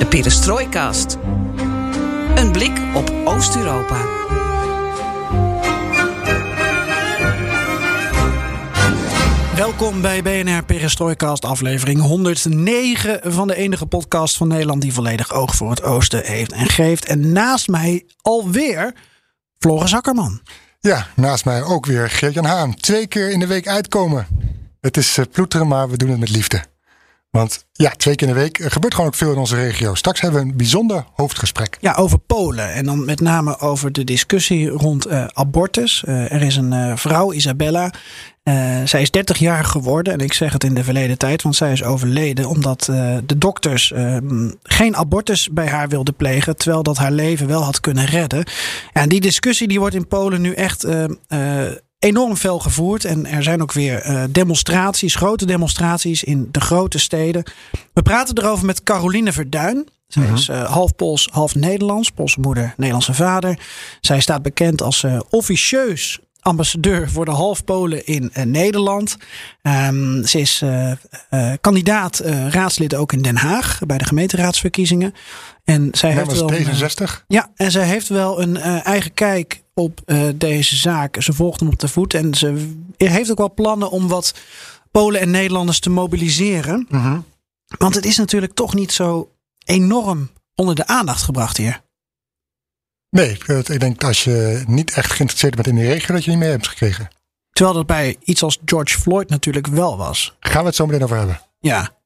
De Perestrooikast. Een blik op Oost-Europa. Welkom bij BNR Perestrooikast aflevering 109 van de enige podcast van Nederland die volledig oog voor het oosten heeft en geeft. En naast mij alweer Floris Akkerman. Ja, naast mij ook weer Geert-Jan Haan. Twee keer in de week uitkomen. Het is uh, ploeteren, maar we doen het met liefde. Want ja, twee keer in de week gebeurt gewoon ook veel in onze regio. Straks hebben we een bijzonder hoofdgesprek. Ja, over Polen. En dan met name over de discussie rond uh, abortus. Uh, er is een uh, vrouw, Isabella. zij is 30 jaar geworden. En ik zeg het in de verleden tijd, want zij is overleden. Omdat de dokters ehm, geen abortus bij haar wilden plegen. Terwijl dat haar leven wel had kunnen redden. En die discussie die wordt in Polen nu echt enorm fel gevoerd. En er zijn ook weer uh, demonstraties, grote demonstraties in de grote steden. We praten erover met Caroline Verduin. Zij is uh, half Pools, half Nederlands. Poolse moeder, Nederlandse vader. Zij staat bekend als uh, officieus ambassadeur voor de half Polen in Nederland. Um, ze is kandidaat raadslid ook in Den Haag bij de gemeenteraadsverkiezingen. En zij heeft wel D66? ja, en zij heeft wel een eigen kijk op deze zaak. Ze volgt hem op de voet en ze heeft ook wel plannen om wat Polen en Nederlanders te mobiliseren. Mm -hmm. Want het is natuurlijk toch niet zo enorm onder de aandacht gebracht hier. Nee, ik denk dat als je niet echt geïnteresseerd bent in die regio, dat je niet mee hebt gekregen. Terwijl dat bij iets als George Floyd natuurlijk wel was. Gaan we het zo meteen over hebben. Ja,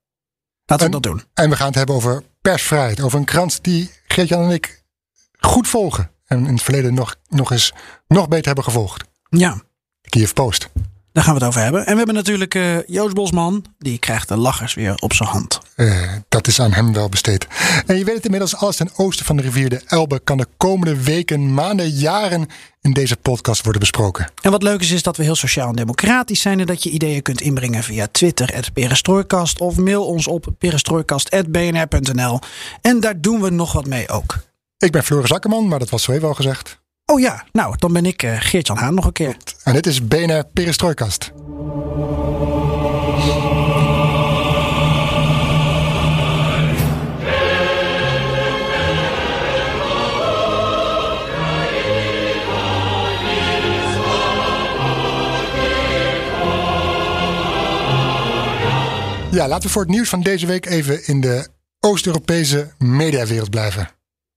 laten we dat doen. En we gaan het hebben over persvrijheid. Over een krant die Geert-Jan en ik goed volgen. En in het verleden nog, nog eens nog beter hebben gevolgd. Ja. Kiev Post. Daar gaan we het over hebben. En we hebben natuurlijk uh, Joost Bosman. Die krijgt de lachers weer op zijn hand. Uh, dat is aan hem wel besteed. En je weet het inmiddels, alles ten oosten van de rivier de Elbe... kan de komende weken, maanden, jaren in deze podcast worden besproken. En wat leuk is, is dat we heel sociaal en democratisch zijn... en dat je ideeën kunt inbrengen via Twitter, het Perestrooikast... of mail ons op perestrooikast.bnr.nl. En daar doen we nog wat mee ook. Ik ben Floris Akkerman, maar dat was zo even al gezegd. Oh ja, nou, dan ben ik uh, Geert-Jan Haan nog een keer. En dit is BNR Perestrooikast. Ja, laten we voor het nieuws van deze week even in de Oost-Europese mediawereld blijven.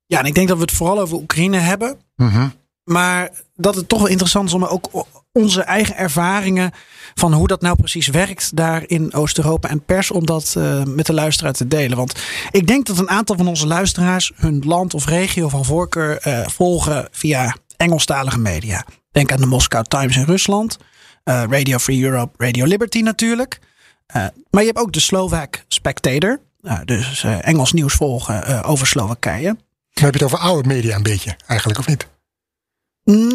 Ja, en ik denk dat we het vooral over Oekraïne hebben. Mm -hmm. Maar dat het toch wel interessant is om ook onze eigen ervaringen van hoe dat nou precies werkt daar in Oost-Europa en pers om dat uh, met de luisteraar te delen. Want ik denk dat een aantal van onze luisteraars hun land of regio van voorkeur uh, volgen via Engelstalige media. Denk aan de Moscow Times in Rusland, uh, Radio Free Europe, Radio Liberty natuurlijk. maar je hebt ook de Slovak Spectator, dus Engels nieuws volgen over Slowakije. Dan heb je het over oude media een beetje, eigenlijk, of niet?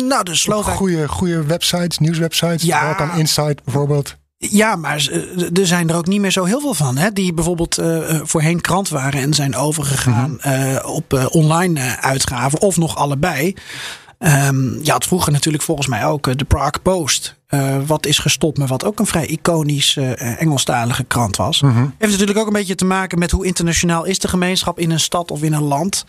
Nou, de Slovak... Goede, goede websites, nieuwswebsites. Ja. Balkan Insight bijvoorbeeld. Ja, maar er zijn er ook niet meer zo heel veel van. Hè? Die bijvoorbeeld uh, voorheen krant waren en zijn overgegaan mm -hmm. uh, op uh, online uitgaven. Of nog allebei. Um, je had vroeger natuurlijk volgens mij ook de Prague Post. Wat is gestopt met wat ook een vrij iconisch Engelstalige krant was. Mm -hmm. Heeft natuurlijk ook een beetje te maken met hoe internationaal is de gemeenschap in een stad of in een land.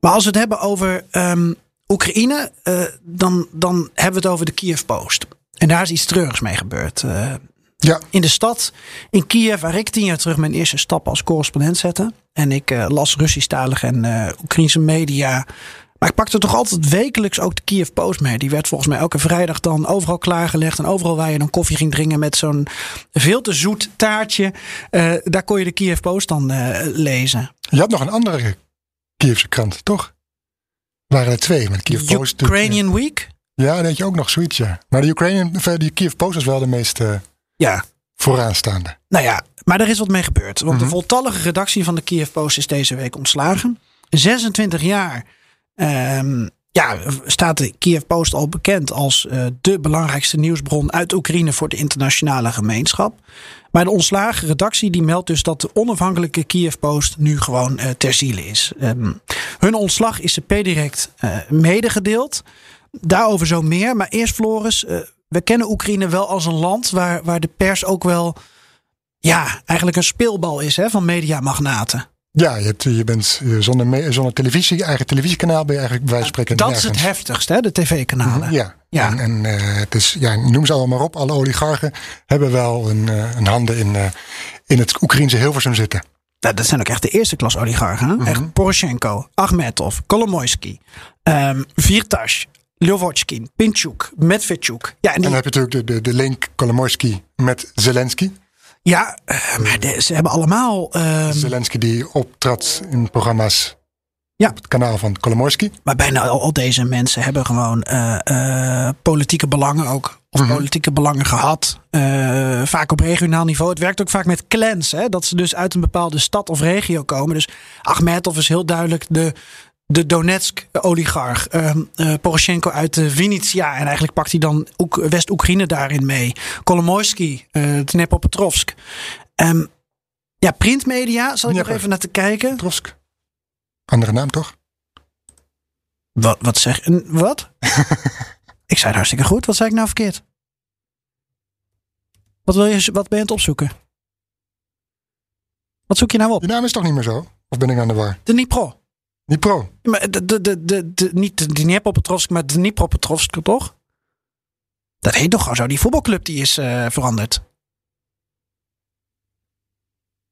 Maar als we het hebben over... Um, Oekraïne, uh, dan, dan hebben we het over de Kiev Post. En daar is iets treurigs mee gebeurd. Uh, ja. In de stad, in Kiev, waar ik tien jaar terug mijn eerste stap als correspondent zette. En ik uh, las Russisch-talige en uh, Oekraïnse media. Maar ik pakte toch altijd wekelijks ook de Kiev Post mee. Die werd volgens mij elke vrijdag dan overal klaargelegd. En overal waar je dan koffie ging drinken met zo'n veel te zoet taartje. daar kon je de Kiev Post dan lezen. Je had nog een andere Kievse krant, toch? waren er twee. Met Kiev Post. Ukrainian Week? Ja, had je ook nog zoiets, ja. Maar de Ukrainian, die Kiev Post was wel de meest uh, ja. vooraanstaande. Nou ja, Maar er is wat mee gebeurd. Want de voltallige redactie van de Kiev Post is deze week ontslagen. 26 jaar ehm, ja, staat de Kiev Post al bekend als uh, de belangrijkste nieuwsbron uit Oekraïne voor de internationale gemeenschap. Maar de ontslagen redactie die meldt dus dat de onafhankelijke Kiev Post nu gewoon uh, ter ziele is. Um, hun ontslag is per direct uh, medegedeeld. Daarover zo meer. Maar eerst Floris, we kennen Oekraïne wel als een land waar, waar de pers ook wel ja, eigenlijk een speelbal is hè, van mediamagnaten. Ja, je, hebt, je bent zonder, zonder televisie, eigen televisiekanaal ben je eigenlijk bij spreken. Dat is het heftigste, hè, de tv-kanalen. Ja, ja. En, en uh, het is, ja, noem ze allemaal maar op. Alle oligarchen hebben wel een, uh, een handen in, uh, in het Oekraïnse Hilversum zitten. Nou, dat zijn ook echt de eerste klas oligarchen. Hè? Mm -hmm. Echt Poroshenko, Achmetov, Kolomoisky, um, Virtas, Ljovotskin, Pinchuk, Medvedchuk. Ja, en, die... en dan heb je natuurlijk de, de, de link Kolomoisky met Zelensky. Ja, maar de, ze hebben allemaal. Uh... Zelensky die optrad in programma's. Ja. Op het kanaal van Kolomoisky. Maar bijna al, al, deze mensen hebben gewoon uh, uh, politieke belangen ook. Of -hmm. politieke belangen gehad. vaak op regionaal niveau. Het werkt ook vaak met clans. Hè? Dat ze dus uit een bepaalde stad of regio komen. Dus Achmetov is heel duidelijk de de Donetsk-oligarch uh, uh, Poroshenko uit uh, Vinnytsia. En eigenlijk pakt hij dan West-Oekraïne daarin mee. Kolomoisky, uh, Dnepropetrovsk. Um, ja, printmedia, zal ik nog even naar te kijken. Petrovsk. Andere naam toch? Wat, wat zeg Wat? ik zei het hartstikke goed. Wat zei ik nou verkeerd? Wat, wil je, wat ben je aan het opzoeken? Wat zoek je nou op? Je naam is toch niet meer zo? Of ben ik aan de war? De Dnipro. Dnipro. Maar de, de, de, de, de, niet de Dnipropetrovsk, maar de Dnipropetrovsk toch? Dat heet toch gewoon zo. Die voetbalclub die is uh, veranderd.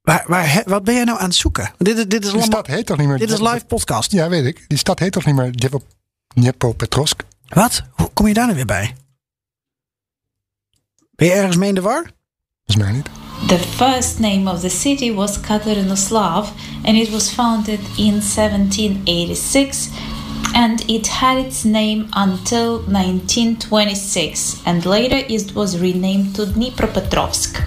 Waar, waar, wat ben jij nou aan het zoeken? Dit, dit is Die stad heet toch niet meer... Dit is live podcast. Ja, weet ik. Die stad heet toch niet meer Dnipropetrovsk? Wat? Hoe kom je daar nou weer bij? Ben je ergens mee in de war? Volgens mij niet. The first name of the city was Katerinoslav and it was founded in 1786 and it had its name until 1926 and later it was renamed to Dnipropetrovsk.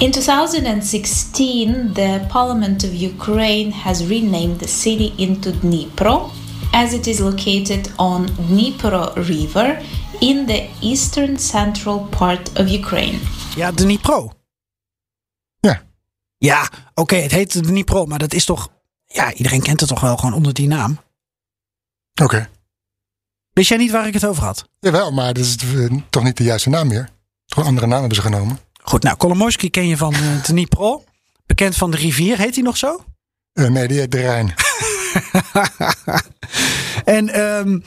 In 2016, the Parliament of Ukraine has renamed the city into Dnipro as it is located on Dnipro River in the eastern central part of Ukraine. Ja, de Dnipro. Ja. Ja, oké, okay, het heet de Dnipro, maar dat is toch... Ja, iedereen kent het toch wel gewoon onder die naam? Oké. Okay. Wist jij niet waar ik het over had? Jawel, maar dat is toch niet de juiste naam meer? Toch een andere naam hebben ze genomen. Goed, nou, Kolomoisky ken je van uh, Dnipro. Bekend van de rivier. Heet hij nog zo? Uh, nee, die heet de Rijn. en... Um,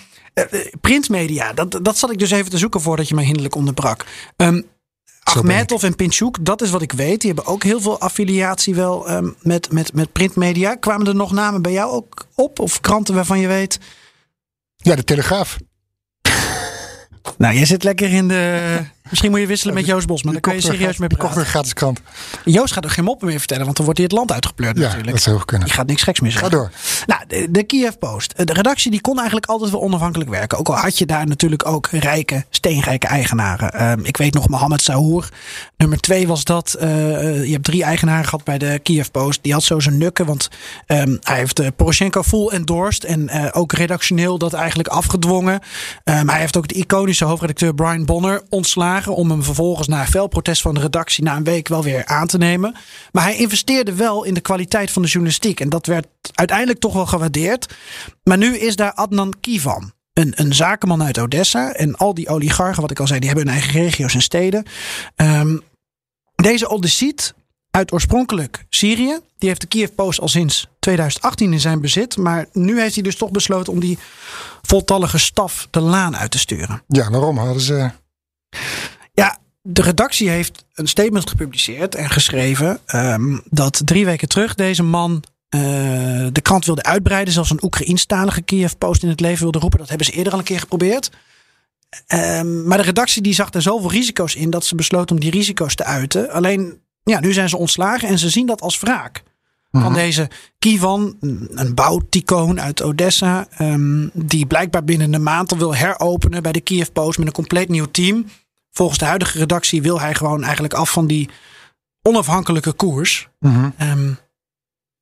printmedia, dat, dat zat ik dus even te zoeken voordat je mij hinderlijk onderbrak. Um, Achmetov en Pinchuk, dat is wat ik weet. Die hebben ook heel veel affiliatie wel um, met, met, met printmedia. Kwamen er nog namen bij jou ook op? Of kranten waarvan je weet? Ja, de Telegraaf. Nou, jij zit lekker in de. Misschien moet je wisselen met Joost Bosman. Dan kun je serieus mee praten. Ik kocht een gratis krant. Joost gaat er geen moppen meer vertellen, want dan wordt hij het land uitgepleurd ja, natuurlijk. dat zou kunnen. Die gaat niks geks meer Ga door. Nou, de, de Kiev Post. De redactie die kon eigenlijk altijd wel onafhankelijk werken. Ook al had je daar natuurlijk ook rijke, steenrijke eigenaren. Um, ik weet nog Mohammed Sahour. Nummer twee was dat. Uh, je hebt drie eigenaren gehad bij de Kiev Post. Die had zo zijn nukken, want um, hij heeft uh, Poroshenko full endorsed. En uh, ook redactioneel dat eigenlijk afgedwongen. Um, hij heeft ook de iconische hoofdredacteur Brian Bonner ontslagen. Om hem vervolgens na fel protest van de redactie na een week wel weer aan te nemen. Maar hij investeerde wel in de kwaliteit van de journalistiek. En dat werd uiteindelijk toch wel gewaardeerd. Maar nu is daar Adnan Kivan. Een, een zakenman uit Odessa. En al die oligarchen, wat ik al zei, die hebben hun eigen regio's en steden. Um, deze Odessiet uit oorspronkelijk Syrië. Die heeft de Kiev Post al sinds 2018 in zijn bezit. Maar nu heeft hij dus toch besloten om die voltallige staf de laan uit te sturen. Ja, waarom hadden ze. Ja, de redactie heeft een statement gepubliceerd en geschreven um, dat drie weken terug deze man uh, de krant wilde uitbreiden, zelfs een Oekraïnstalige Kiev Post in het leven wilde roepen. Dat hebben ze eerder al een keer geprobeerd. Um, maar de redactie die zag er zoveel risico's in dat ze besloot om die risico's te uiten. Alleen, ja, nu zijn ze ontslagen en ze zien dat als wraak. Van -hmm. deze Kivan, een bouwticoon uit Odessa, um, die blijkbaar binnen een maand al wil heropenen bij de Kiev Post met een compleet nieuw team volgens de huidige redactie wil hij gewoon eigenlijk af van die onafhankelijke koers. Mhm. Ehm,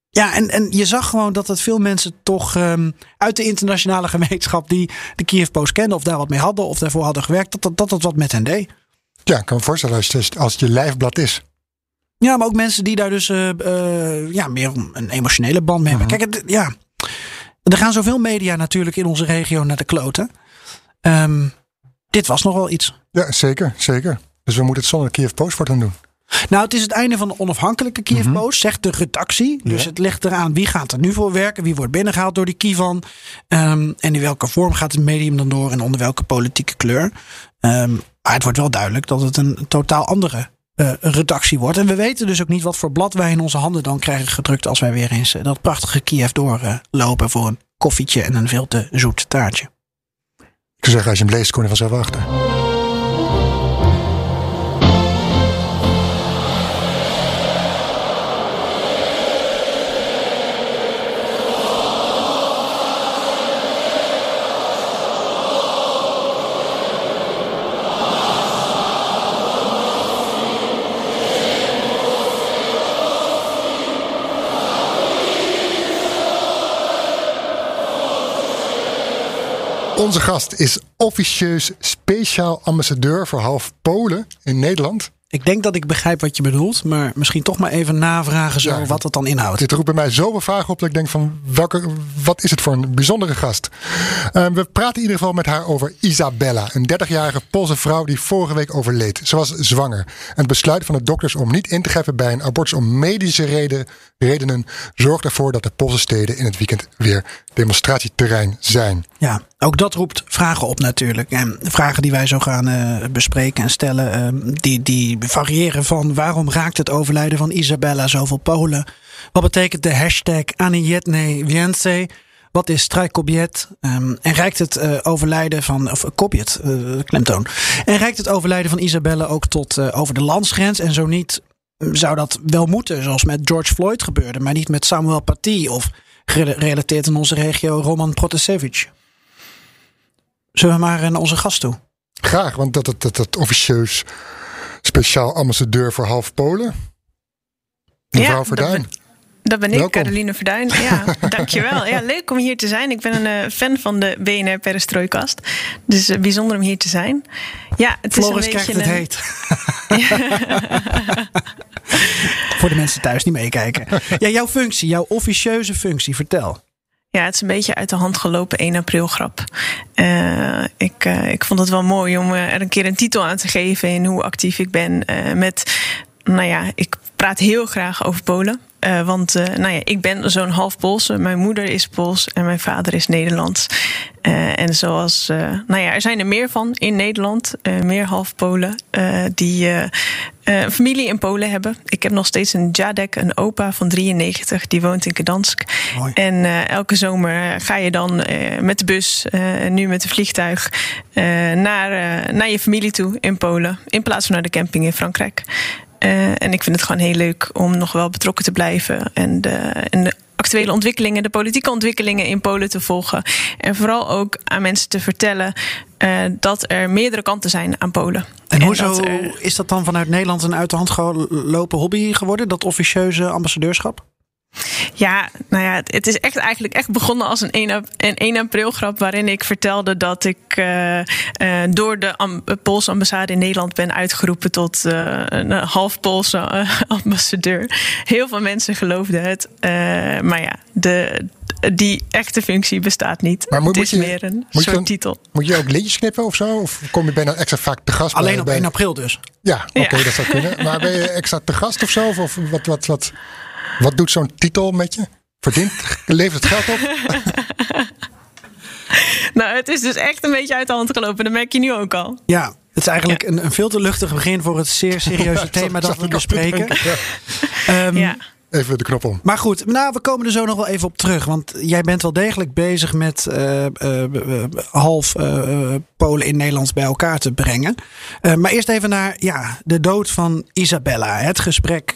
ja, en, en je zag gewoon dat het veel mensen toch ehm, uit de internationale gemeenschap die de Kiev Post kenden of daar wat mee hadden of daarvoor hadden gewerkt, dat dat, dat, dat wat met hen deed. Ja, ik kan me voorstellen als het, als het je lijfblad is. Ja, maar ook mensen die daar dus eh, eh, ja, meer een emotionele band mee hebben. Kijk, het, ja, er gaan zoveel media natuurlijk in onze regio naar de kloten. Ehm, dit was nog wel iets. Ja, zeker, zeker. Dus we moeten het zonder Kiev Post voor gaan doen. Nou, het is het einde van de onafhankelijke Kiev Post, zegt de redactie. Dus Ja. het ligt eraan wie gaat er nu voor werken, wie wordt binnengehaald door die Kievan. Ehm, en in welke vorm gaat het medium dan door en onder welke politieke kleur. Ehm, maar het wordt wel duidelijk dat het een totaal andere eh, redactie wordt. En we weten dus ook niet wat voor blad wij in onze handen dan krijgen gedrukt als wij weer eens eh, dat prachtige Kiev doorlopen voor een koffietje en een veel te zoet taartje. Ik zou zeggen, als je hem leest, kom je vanzelf achter. Onze gast is officieus speciaal ambassadeur voor half Polen in Nederland. Ik denk dat ik begrijp wat je bedoelt, maar misschien toch maar even navragen zo Ja. wat het dan inhoudt. Dit roept bij mij zoveel vragen op dat ik denk van welke, wat is het voor een bijzondere gast? Eh, we praten in ieder geval met haar over Isabella, een 30-jarige Poolse vrouw die vorige week overleed. Ze was zwanger. En het besluit van de dokters om niet in te grijpen bij een abortus om medische reden, redenen zorgt ervoor dat de Poolse steden in het weekend weer demonstratieterrein zijn. Ja, ook dat roept vragen op natuurlijk. En vragen die wij zo gaan eh, bespreken en stellen, eh, die, die variëren van waarom raakt het overlijden van Isabella zoveel Polen? Wat betekent de hashtag Anijetne Więcej? Wat is Strajkobiet? Um, en reikt het eh, overlijden van, of Kobiet, klemtoon. En reikt het overlijden van Isabella ook tot over de landsgrens? En zo niet, zou dat wel moeten, zoals met George Floyd gebeurde, maar niet met Samuel Paty of gerelateerd in onze regio Roman Protasevich. Zullen we maar naar onze gast toe? Graag, want dat het dat, dat officieus speciaal ambassadeur voor half Polen. Mevrouw dat Verduin. ben- Dat ben ik, Welkom. Caroline Verduin. Ja, dankjewel. Ja, leuk om hier te zijn. Ik ben een eh, fan van de BNR Perestrooikast. Dus eh, bijzonder om hier te zijn. Ja, het Floris is een krijgt beetje het een- heet. Voor de mensen thuis die meekijken. Ja, jouw functie, jouw officieuze functie, vertel. Ja, het is een beetje uit de hand gelopen 1 april grap. Eh, ik, eh, ik vond het wel mooi om eh, er een keer een titel aan te geven in hoe actief ik ben met. Nou ja, ik praat heel graag over Polen. Eh, want eh, nou ja, ik ben zo'n half Poolse. Mijn moeder is Pools en mijn vader is Nederlands. Eh, en zoals, nou ja, er zijn er meer van in Nederland. meer half Polen die familie in Polen hebben. Ik heb nog steeds een Jadek, een opa van 93, die woont in Gdansk. Mooi. En elke zomer ga je dan met de bus, en nu met het vliegtuig, naar, naar je familie toe in Polen. In plaats van naar de camping in Frankrijk. Eh, en ik vind het gewoon heel leuk om nog wel betrokken te blijven. En de, en de actuele ontwikkelingen, de politieke ontwikkelingen in Polen te volgen. En vooral ook aan mensen te vertellen eh, dat er meerdere kanten zijn aan Polen. En, hoezo dat er- is dat dan vanuit Nederland een uit de hand gelopen hobby geworden, dat officieuze ambassadeurschap? Ja, nou ja, het- is echt eigenlijk echt begonnen als een 1, ap- een 1 april grap waarin ik vertelde dat ik eh, eh, door de am- Poolse ambassade in Nederland ben uitgeroepen tot eh, een half Poolse ambassadeur. Heel veel mensen geloofden het, eh, maar ja, de, die echte functie bestaat niet. Maar moet- het is moet je- meer een moet je soort dan- titel. Moet je ook lintjes knippen of zo? Of kom je bijna extra vaak te gast? bij- Alleen op bij- 1 april dus. Ja, oké, Ja. dat zou kunnen. Maar ben je extra te gast of zo? Of, of wat, wat, wat, wat doet zo'n titel met je? Verdient, levert het geld op? Nou, het is dus echt een beetje uit de hand gelopen. Dat merk je nu ook al. Ja, het is eigenlijk een, een veel te luchtig begin voor het zeer serieuze thema dat we bespreken. denken, ja. Even de knop om. Maar goed, nou, we komen er zo nog wel even op terug. Want jij bent wel degelijk bezig met eh, eh, half eh, Polen in Nederland bij elkaar te brengen. Maar eerst even naar ja, de dood van Isabella. Het gesprek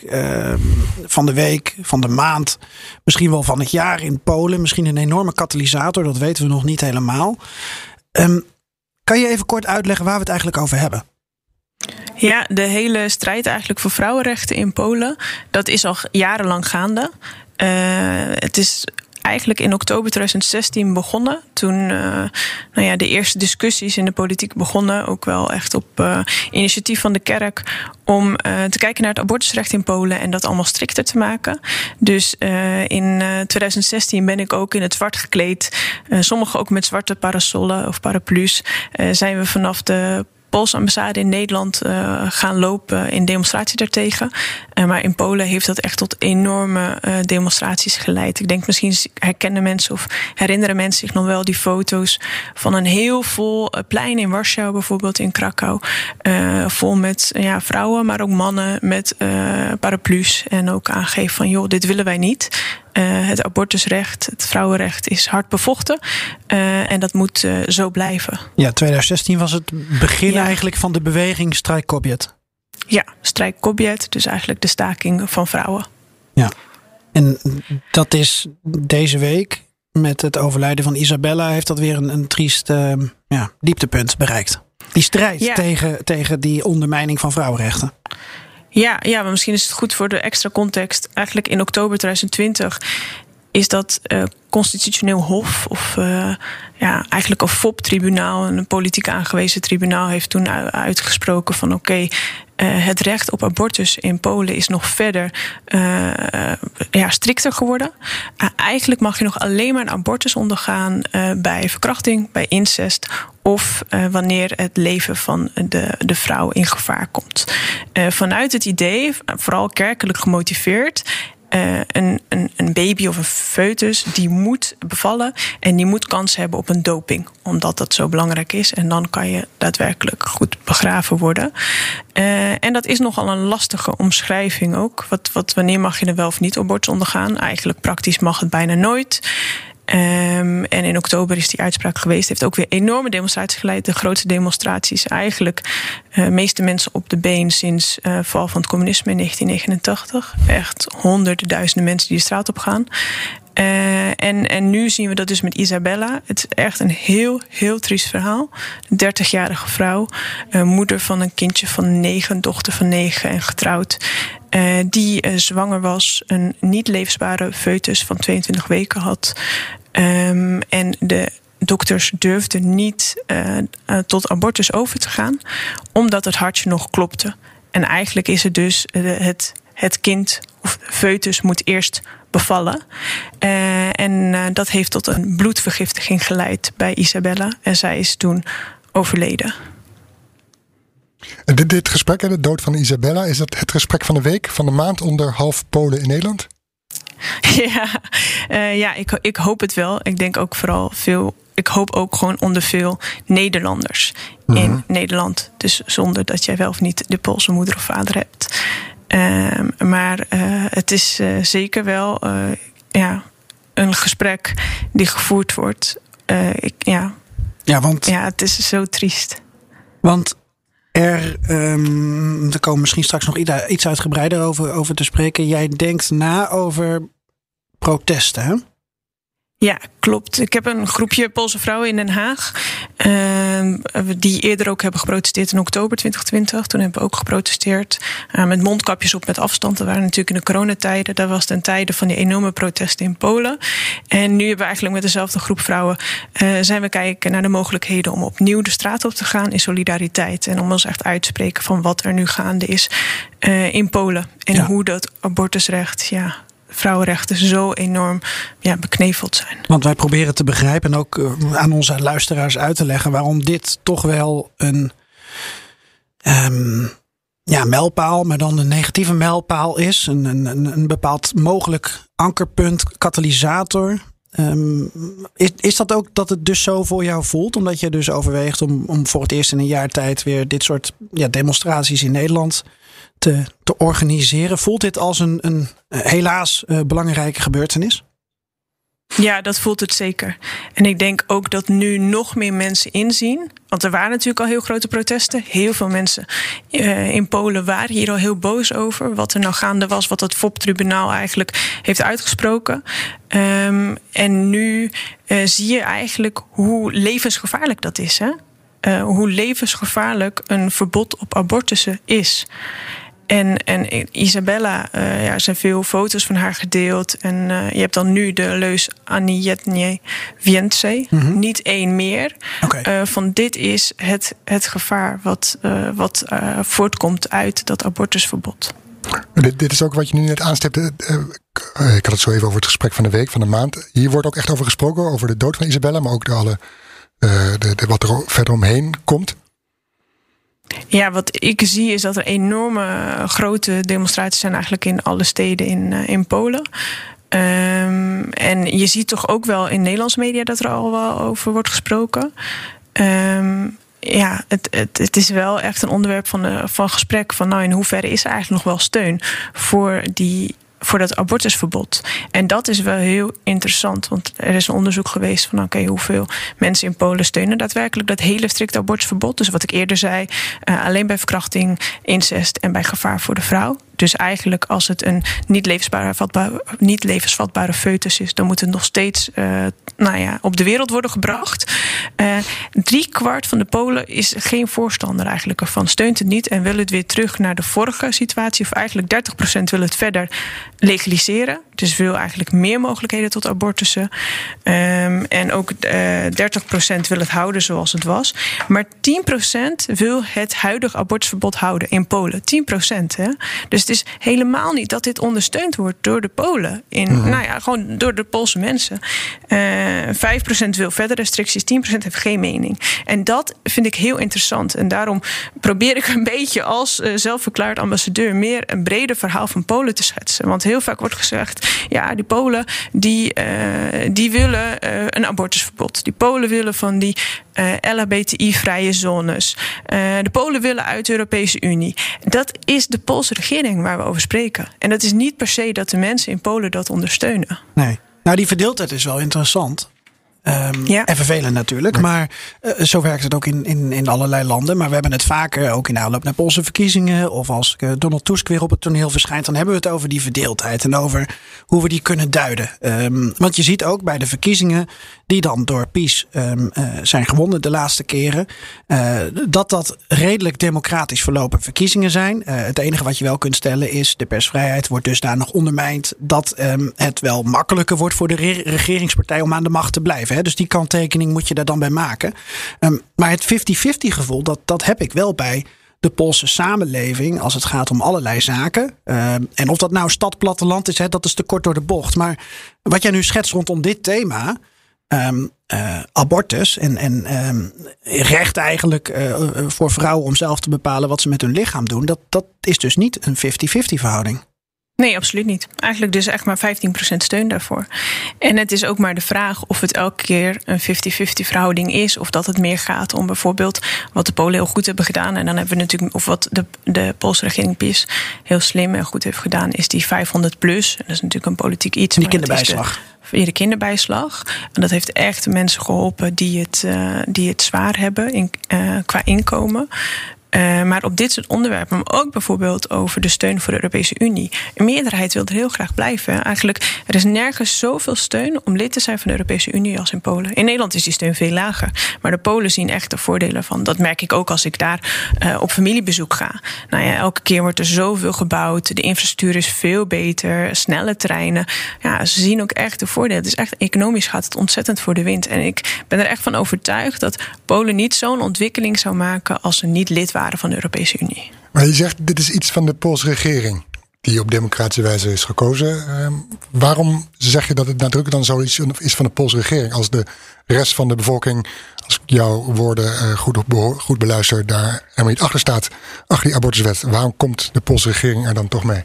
van de week, van de maand, misschien wel van het jaar in Polen. Misschien een enorme katalysator, dat weten we nog niet helemaal. Ehm, kan je even kort uitleggen waar we het eigenlijk over hebben? Ja, de hele strijd eigenlijk voor vrouwenrechten in Polen, dat is al jarenlang gaande. Uh, het is eigenlijk in oktober 2016 begonnen. Toen uh, nou ja, de eerste discussies in de politiek begonnen. Ook wel echt op uh, initiatief van de kerk. Om te kijken naar het abortusrecht in Polen en dat allemaal strikter te maken. Dus in 2016 ben ik ook in het zwart gekleed. sommigen ook met zwarte parasollen of paraplu's. zijn we vanaf de Poolse ambassade in Nederland uh, gaan lopen in demonstratie daartegen. Uh, maar in Polen heeft dat echt tot enorme uh, demonstraties geleid. Ik denk misschien herkennen mensen of herinneren mensen zich nog wel die foto's van een heel vol plein in Warschau, bijvoorbeeld in Krakau. vol met ja, vrouwen, maar ook mannen met paraplu's. En ook aangeven van joh, dit willen wij niet. Uh, het abortusrecht, het vrouwenrecht is hard bevochten. Uh, en dat moet uh, zo blijven. Ja, 2016 was het begin ja. eigenlijk van de beweging Strijk Kobjet. Ja, Strijk Kobjet, dus eigenlijk de staking van vrouwen. Ja, en dat is deze week met het overlijden van Isabella... heeft dat weer een, een triest ja, dieptepunt bereikt. Die strijd ja. tegen, tegen die ondermijning van vrouwenrechten. Ja, ja, maar misschien is het goed voor de extra context. Eigenlijk in oktober 2020 is dat uh, constitutioneel hof of uh, ja, eigenlijk een FOP-tribunaal, een politiek aangewezen tribunaal, heeft toen uitgesproken van oké, uh, het recht op abortus in Polen is nog verder ja, strikter geworden. eigenlijk mag je nog alleen maar een abortus ondergaan bij verkrachting, bij incest of uh, wanneer het leven van de, de vrouw in gevaar komt. Uh, vanuit het idee, vooral kerkelijk gemotiveerd, uh, een, een, een, baby of een foetus die moet bevallen en die moet kans hebben op een doping, omdat dat zo belangrijk is. En dan kan je daadwerkelijk goed begraven worden. Uh, en dat is nogal een lastige omschrijving ook. Wat, wat, wanneer mag je er wel of niet abortus ondergaan? Eigenlijk praktisch mag het bijna nooit. Um, en in oktober is die uitspraak geweest. Heeft ook weer enorme demonstraties geleid. De grootste demonstraties eigenlijk. De uh, meeste mensen op de been sinds uh, val van het communisme in 1989. Echt honderden duizenden mensen die de straat op gaan. Uh, en, en nu zien we dat dus met Isabella. Het is echt een heel, heel triest verhaal. Een 30-jarige vrouw, moeder van een kindje van negen, dochter van negen en getrouwd. Die zwanger was, een niet levensbare foetus van 22 weken had. Um, en de dokters durfden niet tot abortus over te gaan, omdat het hartje nog klopte. En eigenlijk is het dus het, het kind of foetus moet eerst bevallen. En dat heeft tot een bloedvergiftiging geleid bij Isabella. En zij is toen overleden. En dit, dit gesprek, de dood van Isabella, is dat het gesprek van de week, van de maand onder half Polen in Nederland? Ja, uh, ja ik, ik hoop het wel. Ik denk ook vooral veel. Ik hoop ook gewoon onder veel Nederlanders mm -hmm. in Nederland. Dus zonder dat jij wel of niet de Poolse moeder of vader hebt. Uh, maar uh, het is uh, zeker wel ja, een gesprek die gevoerd wordt. Ik, ja. Ja, want, ja, het is zo triest. Want er, um, er komen misschien straks nog iets uitgebreider over, over te spreken. Jij denkt na over protesten, hè? Ja, klopt. Ik heb een groepje Poolse vrouwen in Den Haag. Uh, die eerder ook hebben geprotesteerd in oktober 2020. Toen hebben we ook geprotesteerd. Uh, met mondkapjes op, met afstand. Dat waren natuurlijk in de coronatijden. Dat was ten tijde van die enorme protesten in Polen. En nu hebben we eigenlijk met dezelfde groep vrouwen. Uh, zijn we kijken naar de mogelijkheden om opnieuw de straat op te gaan in solidariteit. En om ons echt uit te spreken van wat er nu gaande is uh, in Polen. En ja. hoe dat abortusrecht. Ja, vrouwenrechten zo enorm ja, bekneveld zijn. Want wij proberen te begrijpen en ook uh, aan onze luisteraars uit te leggen waarom dit toch wel een um, ja, mijlpaal, maar dan een negatieve mijlpaal is. Een, een, een bepaald mogelijk ankerpunt, katalysator. Um, is, is dat ook dat het dus zo voor jou voelt? Omdat je dus overweegt om, om voor het eerst in een jaar tijd weer dit soort ja, demonstraties in Nederland te, te organiseren. Voelt dit als een, een helaas uh, belangrijke gebeurtenis? Ja, dat voelt het zeker. En ik denk ook dat nu nog meer mensen inzien. Want er waren natuurlijk al heel grote protesten. Heel veel mensen uh, in Polen waren hier al heel boos over. Wat er nou gaande was, wat het FOP-tribunaal eigenlijk heeft uitgesproken. Um, en nu zie je eigenlijk hoe levensgevaarlijk dat is. Hè? hoe levensgevaarlijk een verbod op abortussen is. En, en Isabella, uh, ja, er zijn veel foto's van haar gedeeld. En uh, je hebt dan nu de leus Anietnie Vience. Mm -hmm. Niet één meer. Okay. Uh, van dit is het, het gevaar wat, wat voortkomt uit dat abortusverbod. Dit, dit, is ook wat je nu net aanstipte. ik had het zo even over het gesprek van de week, van de maand. Hier wordt ook echt over gesproken, over de dood van Isabella, maar ook de alle, de, de, wat er verder omheen komt. Ja, wat ik zie is dat er enorme grote demonstraties zijn eigenlijk in alle steden in, uh, in Polen. Um, en je ziet toch ook wel in Nederlandse media dat er al wel over wordt gesproken. Um, ja, het, het, het is wel echt een onderwerp van, de, van gesprek. Van nou, in hoeverre is er eigenlijk nog wel steun voor die voor dat abortusverbod. En dat is wel heel interessant, want er is een onderzoek geweest van oké, hoeveel mensen in Polen steunen daadwerkelijk dat hele strikte abortusverbod. Dus wat ik eerder zei, uh, alleen bij verkrachting, incest en bij gevaar voor de vrouw. Dus eigenlijk als het een niet, levensvatbare, foetus is, dan moet het nog steeds uh, nou ja, op de wereld worden gebracht. Uh, drie kwart van de Polen is geen voorstander eigenlijk ervan, steunt het niet en wil het weer terug naar de vorige situatie. Of eigenlijk 30% wil het verder legaliseren. Dus wil eigenlijk meer mogelijkheden tot abortussen. Um, en ook uh, 30% wil het houden zoals het was. Maar 10% wil het huidige abortusverbod houden in Polen. 10%. Hè? Dus het is helemaal niet dat dit ondersteund wordt door de Polen. In, mm-hmm. Nou ja, gewoon door de Poolse mensen. Uh, 5% wil verder restricties, 10% heeft geen mening. En dat vind ik heel interessant. En daarom probeer ik een beetje als uh, zelfverklaard ambassadeur meer een breder verhaal van Polen te schetsen. Want heel vaak wordt gezegd: ja, die Polen die, uh, die willen uh, een abortusverbod. Die Polen willen van die uh, LHBTI-vrije zones. de Polen willen uit de Europese Unie. Dat is de Poolse regering waar we over spreken. En dat is niet per se dat de mensen in Polen dat ondersteunen. Nee. Nou, die verdeeldheid is wel interessant. Um, ja. En vervelend natuurlijk. Ja. Maar uh, zo werkt het ook in, in, in allerlei landen. Maar we hebben het vaker ook in aanloop naar Poolse verkiezingen. Of als uh, Donald Tusk weer op het toneel verschijnt. Dan hebben we het over die verdeeldheid. En over hoe we die kunnen duiden. Um, want je ziet ook bij de verkiezingen. Die dan door PiS um, uh, zijn gewonnen de laatste keren. dat dat redelijk democratisch verlopen verkiezingen zijn. het enige wat je wel kunt stellen is. De persvrijheid wordt dus daar nog ondermijnd. Dat het wel makkelijker wordt voor de re regeringspartij om aan de macht te blijven. Hè? Dus die kanttekening moet je daar dan bij maken. Um, maar het 50-50 gevoel, dat, dat heb ik wel bij de Poolse samenleving als het gaat om allerlei zaken. Uh, en of dat nou stad, platteland is, hè, dat is te kort door de bocht. Maar wat jij nu schetst rondom dit thema. Um, uh, abortus en, en recht eigenlijk uh, voor vrouwen om zelf te bepalen wat ze met hun lichaam doen. Dat, dat is dus niet een 50-50 verhouding. Nee, absoluut niet. Eigenlijk dus echt maar 15% steun daarvoor. En het is ook maar de vraag of het elke keer een 50-50 verhouding is. Of dat het meer gaat om bijvoorbeeld wat de Polen heel goed hebben gedaan. En dan hebben we natuurlijk, of wat de, de Poolse regering PiS heel slim en goed heeft gedaan, is die 500 plus. En dat is natuurlijk een politiek iets. Die kinderbijslag. Via de kinderbijslag. En dat heeft echt mensen geholpen die het, uh, die het zwaar hebben in, uh, qua inkomen. Uh, maar op dit soort onderwerpen, maar ook bijvoorbeeld over de steun voor de Europese Unie. Een meerderheid wil er heel graag blijven. Eigenlijk, er is nergens zoveel steun om lid te zijn van de Europese Unie als in Polen. In Nederland is die steun veel lager. Maar de Polen zien echt de voordelen van. Dat merk ik ook als ik daar uh, op familiebezoek ga. Nou ja, elke keer wordt er zoveel gebouwd. De infrastructuur is veel beter. Snelle treinen. Ja, ze zien ook echt de voordelen. Is echt economisch gaat het ontzettend voor de wind. En ik ben er echt van overtuigd dat Polen niet zo'n ontwikkeling zou maken als ze niet lid waren van de Europese Unie. Maar je zegt, dit is iets van de Poolse regering die op democratische wijze is gekozen. Uh, waarom zeg je dat het nadrukkelijk dan zoiets is van de Poolse regering als de rest van de bevolking, als ik jouw woorden uh, goed, goed beluister, daar helemaal niet achter staat, achter die abortuswet? Waarom komt de Poolse regering er dan toch mee?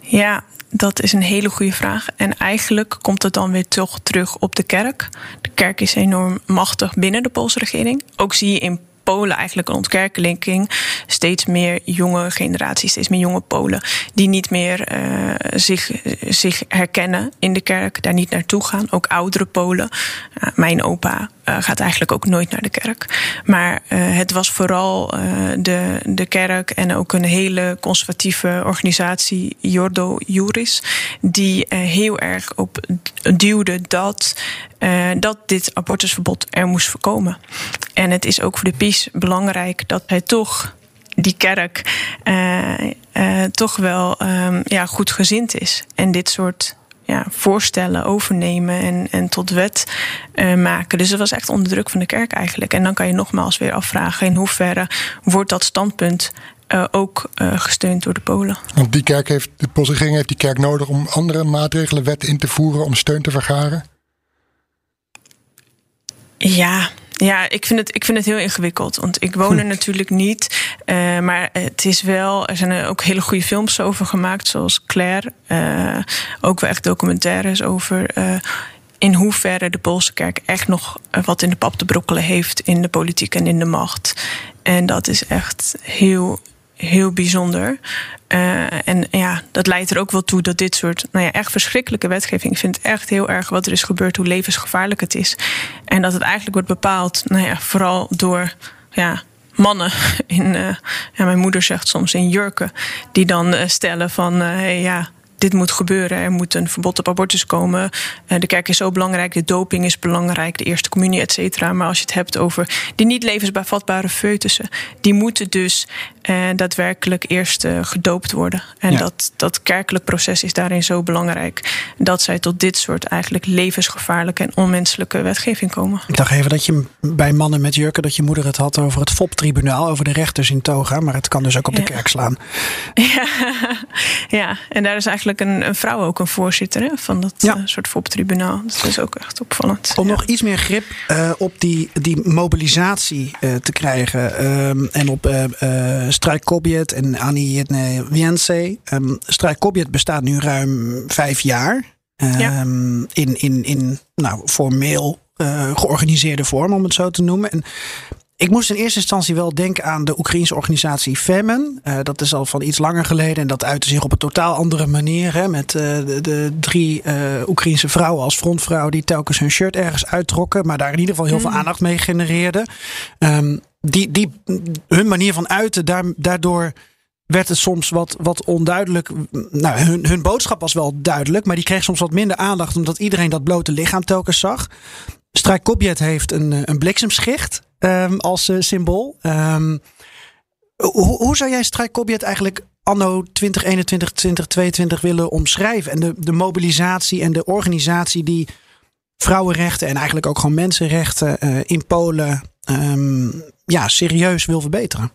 Ja, dat is een hele goede vraag. En eigenlijk komt het dan weer toch terug op de kerk. De kerk is enorm machtig binnen de Poolse regering. Ook zie je in Polen eigenlijk een ontkerkelijking. Steeds meer jonge generaties, steeds meer jonge Polen. die niet meer uh, zich, zich herkennen in de kerk, daar niet naartoe gaan. Ook oudere Polen. Uh, mijn opa gaat eigenlijk ook nooit naar de kerk. Maar het was vooral de, de kerk en ook een hele conservatieve organisatie, Jordo Juris, die heel erg op duwde dat, dat dit abortusverbod er moest voorkomen. En het is ook voor de PiS belangrijk dat hij toch die kerk toch wel um, ja, goed gezind is. En dit soort ja, voorstellen overnemen en, en tot wet uh, maken. Dus dat was echt onder druk van de kerk eigenlijk. En dan kan je nogmaals weer afvragen in hoeverre wordt dat standpunt uh, ook uh, gesteund door de Polen. Want die kerk heeft, de Poolse regering heeft die kerk nodig om andere maatregelen, wetten in te voeren om steun te vergaren? Ja, ja, ik vind, het, ik vind het heel ingewikkeld. Want ik woon er natuurlijk niet. Uh, maar het is wel. Er zijn ook hele goede films over gemaakt, zoals Claire. Uh, ook wel echt documentaires over. Uh, in hoeverre de Poolse kerk echt nog wat in de pap te brokkelen heeft in de politiek en in de macht. En dat is echt heel heel bijzonder. Uh, en ja, dat leidt er ook wel toe dat dit soort nou ja, echt verschrikkelijke wetgeving. Ik vind echt heel erg wat er is gebeurd, hoe levensgevaarlijk het is. En dat het eigenlijk wordt bepaald, nou ja, vooral door ja, mannen in, uh, ja, mijn moeder zegt soms in jurken, die dan uh, stellen van hey, ja, dit moet gebeuren. Er moet een verbod op abortus komen. Eh, de kerk is zo belangrijk, de doping is belangrijk, de eerste communie, et cetera. Maar als je het hebt over die niet levensvatbare foetussen, die moeten dus eh, daadwerkelijk eerst uh, gedoopt worden. En dat, dat kerkelijk proces is daarin zo belangrijk dat zij tot dit soort eigenlijk levensgevaarlijke en onmenselijke wetgeving komen. Ik dacht even dat je bij mannen met jurken, dat je moeder het had over het FOP-tribunaal, over de rechters in toga. Maar het kan dus ook op de kerk slaan. Ja, ja, en daar is eigenlijk een, een vrouw ook een voorzitter hè, van dat ja. uh, soort FOP-tribunaal. Dat is ook echt opvallend. Om nog iets meer grip uh, op die, die mobilisatie uh, te krijgen. Um, en op uh, Strijk Kobjet en Annie Wiense. Um, Strijk Kobjet bestaat nu ruim vijf jaar. Um, ja. In, in, in nou, formeel georganiseerde vorm, om het zo te noemen. En ik moest in eerste instantie wel denken aan de Oekraïnse organisatie Femen. Uh, dat is al van iets langer geleden en dat uitte zich op een totaal andere manier. Hè, met uh, de, de, drie uh, Oekraïnse vrouwen als frontvrouw die telkens hun shirt ergens uittrokken. Maar daar in ieder geval heel veel mm. aandacht mee genereerden. Um, die, die, hun manier van uiten, daar, daardoor werd het soms wat, wat onduidelijk. Nou, hun, hun boodschap was wel duidelijk, maar die kreeg soms wat minder aandacht omdat iedereen dat blote lichaam telkens zag. Strijkobjet heeft een, een bliksemschicht um, als uh, symbool. Um, hoe, hoe, zou jij Strijkobjet eigenlijk anno 2021, 2022 willen omschrijven? En de, de mobilisatie en de organisatie die vrouwenrechten en eigenlijk ook gewoon mensenrechten uh, in Polen um, ja, serieus wil verbeteren?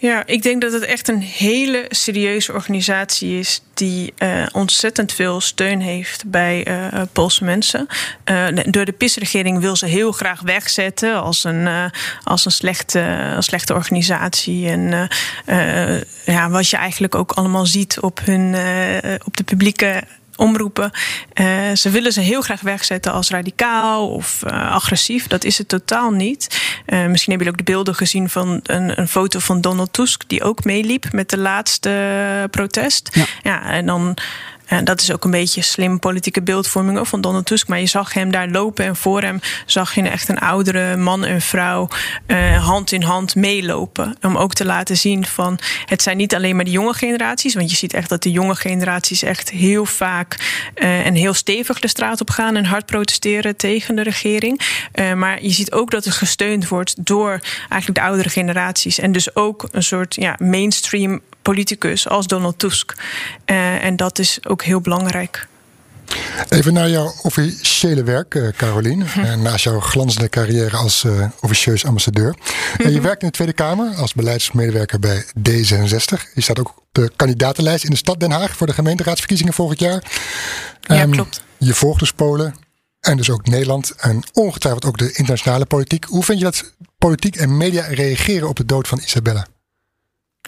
Ja, ik denk dat het echt een hele serieuze organisatie is die uh, ontzettend veel steun heeft bij uh, Poolse mensen. Uh, door de PIS-regering wil ze heel graag wegzetten als een, als een slechte, slechte organisatie. En ja, wat je eigenlijk ook allemaal ziet op, hun, op de publieke omroepen. Uh, ze willen ze heel graag wegzetten als radicaal of uh, agressief. Dat is het totaal niet. Uh, misschien hebben jullie ook de beelden gezien van een, een, foto van Donald Tusk, die ook meeliep met de laatste protest. Ja, ja en dan en dat is ook een beetje slim politieke beeldvorming van Donald Tusk. Maar je zag hem daar lopen en voor hem zag je echt een oudere man en vrouw uh, hand in hand meelopen. Om ook te laten zien van het zijn niet alleen maar de jonge generaties. Want je ziet echt dat de jonge generaties echt heel vaak uh, en heel stevig de straat op gaan en hard protesteren tegen de regering. Maar je ziet ook dat het gesteund wordt door eigenlijk de oudere generaties. En dus ook een soort ja, mainstream politicus als Donald Tusk. Uh, en dat is ook heel belangrijk. Even naar jouw officiële werk, uh, Carolien. Hm. En naast jouw glanzende carrière als uh, officieus ambassadeur. Je werkt in de Tweede Kamer als beleidsmedewerker bij D66. Je staat ook op de kandidatenlijst in de stad Den Haag voor de gemeenteraadsverkiezingen volgend jaar. Ja, um, klopt. Je volgt dus Polen en dus ook Nederland en ongetwijfeld ook de internationale politiek. Hoe vind je dat politiek en media reageren op de dood van Isabella?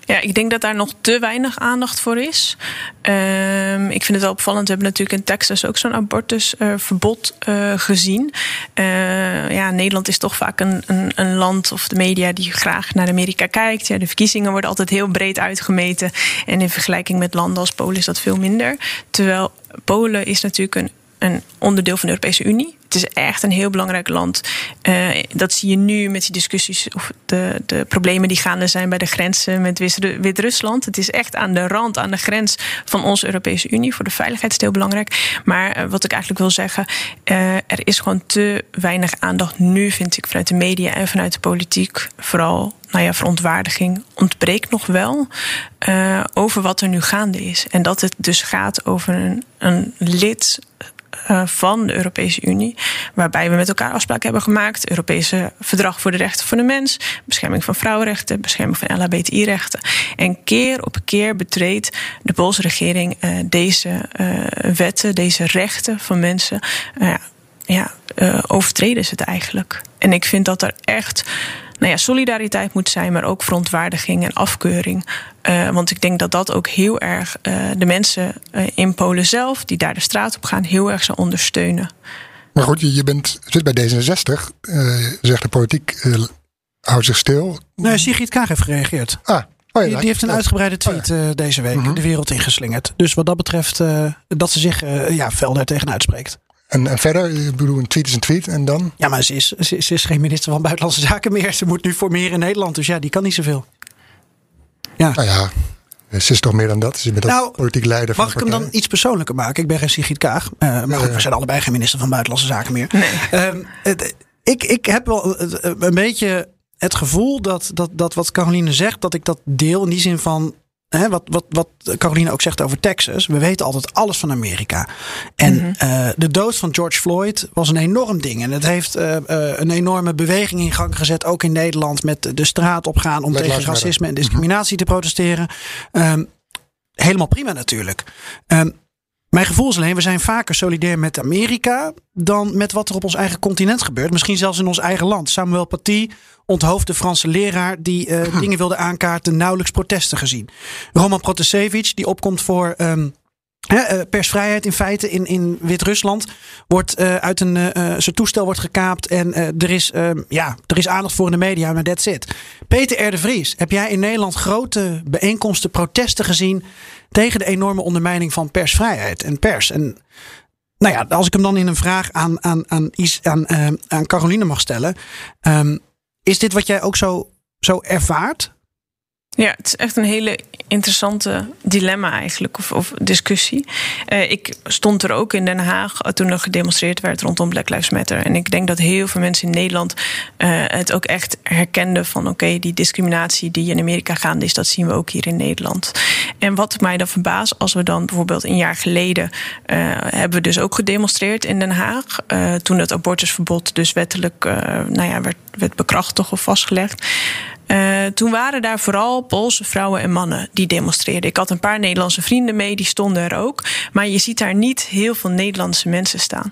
Ja, ik denk dat daar nog te weinig aandacht voor is. Um, ik vind het wel opvallend. We hebben natuurlijk in Texas ook zo'n abortusverbod uh, gezien. Uh, ja, Nederland is toch vaak een, een, een, land of de media die graag naar Amerika kijkt. Ja, de verkiezingen worden altijd heel breed uitgemeten. En in vergelijking met landen als Polen is dat veel minder. Terwijl Polen is natuurlijk een, een onderdeel van de Europese Unie Het is echt een heel belangrijk land. Uh, dat zie je nu met die discussies of de, de problemen die gaande zijn bij de grenzen met Wit-Rusland. Het is echt aan de rand, aan de grens van onze Europese Unie. Voor de veiligheid is het heel belangrijk. Maar uh, wat ik eigenlijk wil zeggen, uh, er is gewoon te weinig aandacht nu, vind ik, vanuit de media en vanuit de politiek. Vooral nou ja, verontwaardiging ontbreekt nog wel over wat er nu gaande is. En dat het dus gaat over een, een lid van de Europese Unie, waarbij we met elkaar afspraken hebben gemaakt. Europese Verdrag voor de Rechten van de Mens, bescherming van vrouwenrechten, bescherming van LHBTI-rechten. En keer op keer betreedt de Poolse regering uh, deze wetten, deze rechten van mensen. ja, overtreden ze het eigenlijk. En ik vind dat er echt nou ja, solidariteit moet zijn, maar ook verontwaardiging en afkeuring. Uh, want ik denk dat dat ook heel erg uh, de mensen uh, in Polen zelf, die daar de straat op gaan, heel erg zou ondersteunen. Maar goed, je, je bent, zit bij D66, zegt de politiek, houdt zich stil. Nee, Sigrid Kaag heeft gereageerd. Ah, Oh ja, die, die, heeft een uitgebreide tweet oh ja. deze week -hmm. de wereld ingeslingerd. Dus wat dat betreft, dat ze zich ja, fel daar tegen uitspreekt. En, en, verder, ik bedoel, een tweet is een tweet en dan? Ja, maar ze is, ze, ze, is geen minister van Buitenlandse Zaken meer. Ze moet nu formeren in Nederland, dus ja, die kan niet zoveel. Ja. Nou ja, ze is toch meer dan dat. Ze is met nou, dat politiek leider van Mag ik hem dan iets persoonlijker maken? Ik ben geen Sigrid Kaag. Uh, maar goed, we zijn allebei geen minister van Buitenlandse Zaken meer. Nee. Uh, het, ik, ik heb wel een beetje het gevoel dat, dat, dat wat Caroline zegt, dat ik dat deel in die zin van Hè, wat, wat, wat Caroline ook zegt over Texas. We weten altijd alles van Amerika. En mm-hmm. uh, de dood van George Floyd was een enorm ding. En het heeft uh, uh, een enorme beweging in gang gezet. Ook in Nederland met de straat op gaan om Let tegen racisme en discriminatie mm-hmm. te protesteren. Um, helemaal prima natuurlijk. Um, mijn gevoel is alleen, we zijn vaker solidair met Amerika dan met wat er op ons eigen continent gebeurt. Misschien zelfs in ons eigen land. Samuel Paty onthoofd de Franse leraar die uh, dingen wilde aankaarten, nauwelijks protesten gezien. Roman Protasevich, die opkomt voor um, persvrijheid in feite in, in Wit-Rusland, wordt uh, uit een uh, zijn toestel wordt gekaapt en er is um, ja er is aandacht voor in de media, maar that's it. Peter R. de Vries, heb jij in Nederland grote bijeenkomsten, protesten gezien tegen de enorme ondermijning van persvrijheid en pers? En nou ja, als ik hem dan in een vraag aan, aan, aan, aan, aan, aan Caroline mag stellen. Um, is dit wat jij ook zo, zo ervaart? Ja, het is echt een hele interessante dilemma eigenlijk, of, of discussie. Uh, ik stond er ook in Den Haag toen er gedemonstreerd werd rondom Black Lives Matter. En ik denk dat heel veel mensen in Nederland uh, het ook echt herkenden van oké, die discriminatie die in Amerika gaande is, dat zien we ook hier in Nederland. En wat mij dan verbaast, als we dan bijvoorbeeld een jaar geleden hebben we dus ook gedemonstreerd in Den Haag. toen het abortusverbod dus wettelijk nou ja, werd, werd bekrachtigd of vastgelegd. Uh, toen waren daar vooral Poolse vrouwen en mannen die demonstreerden. Ik had een paar Nederlandse vrienden mee, die stonden er ook. Maar je ziet daar niet heel veel Nederlandse mensen staan.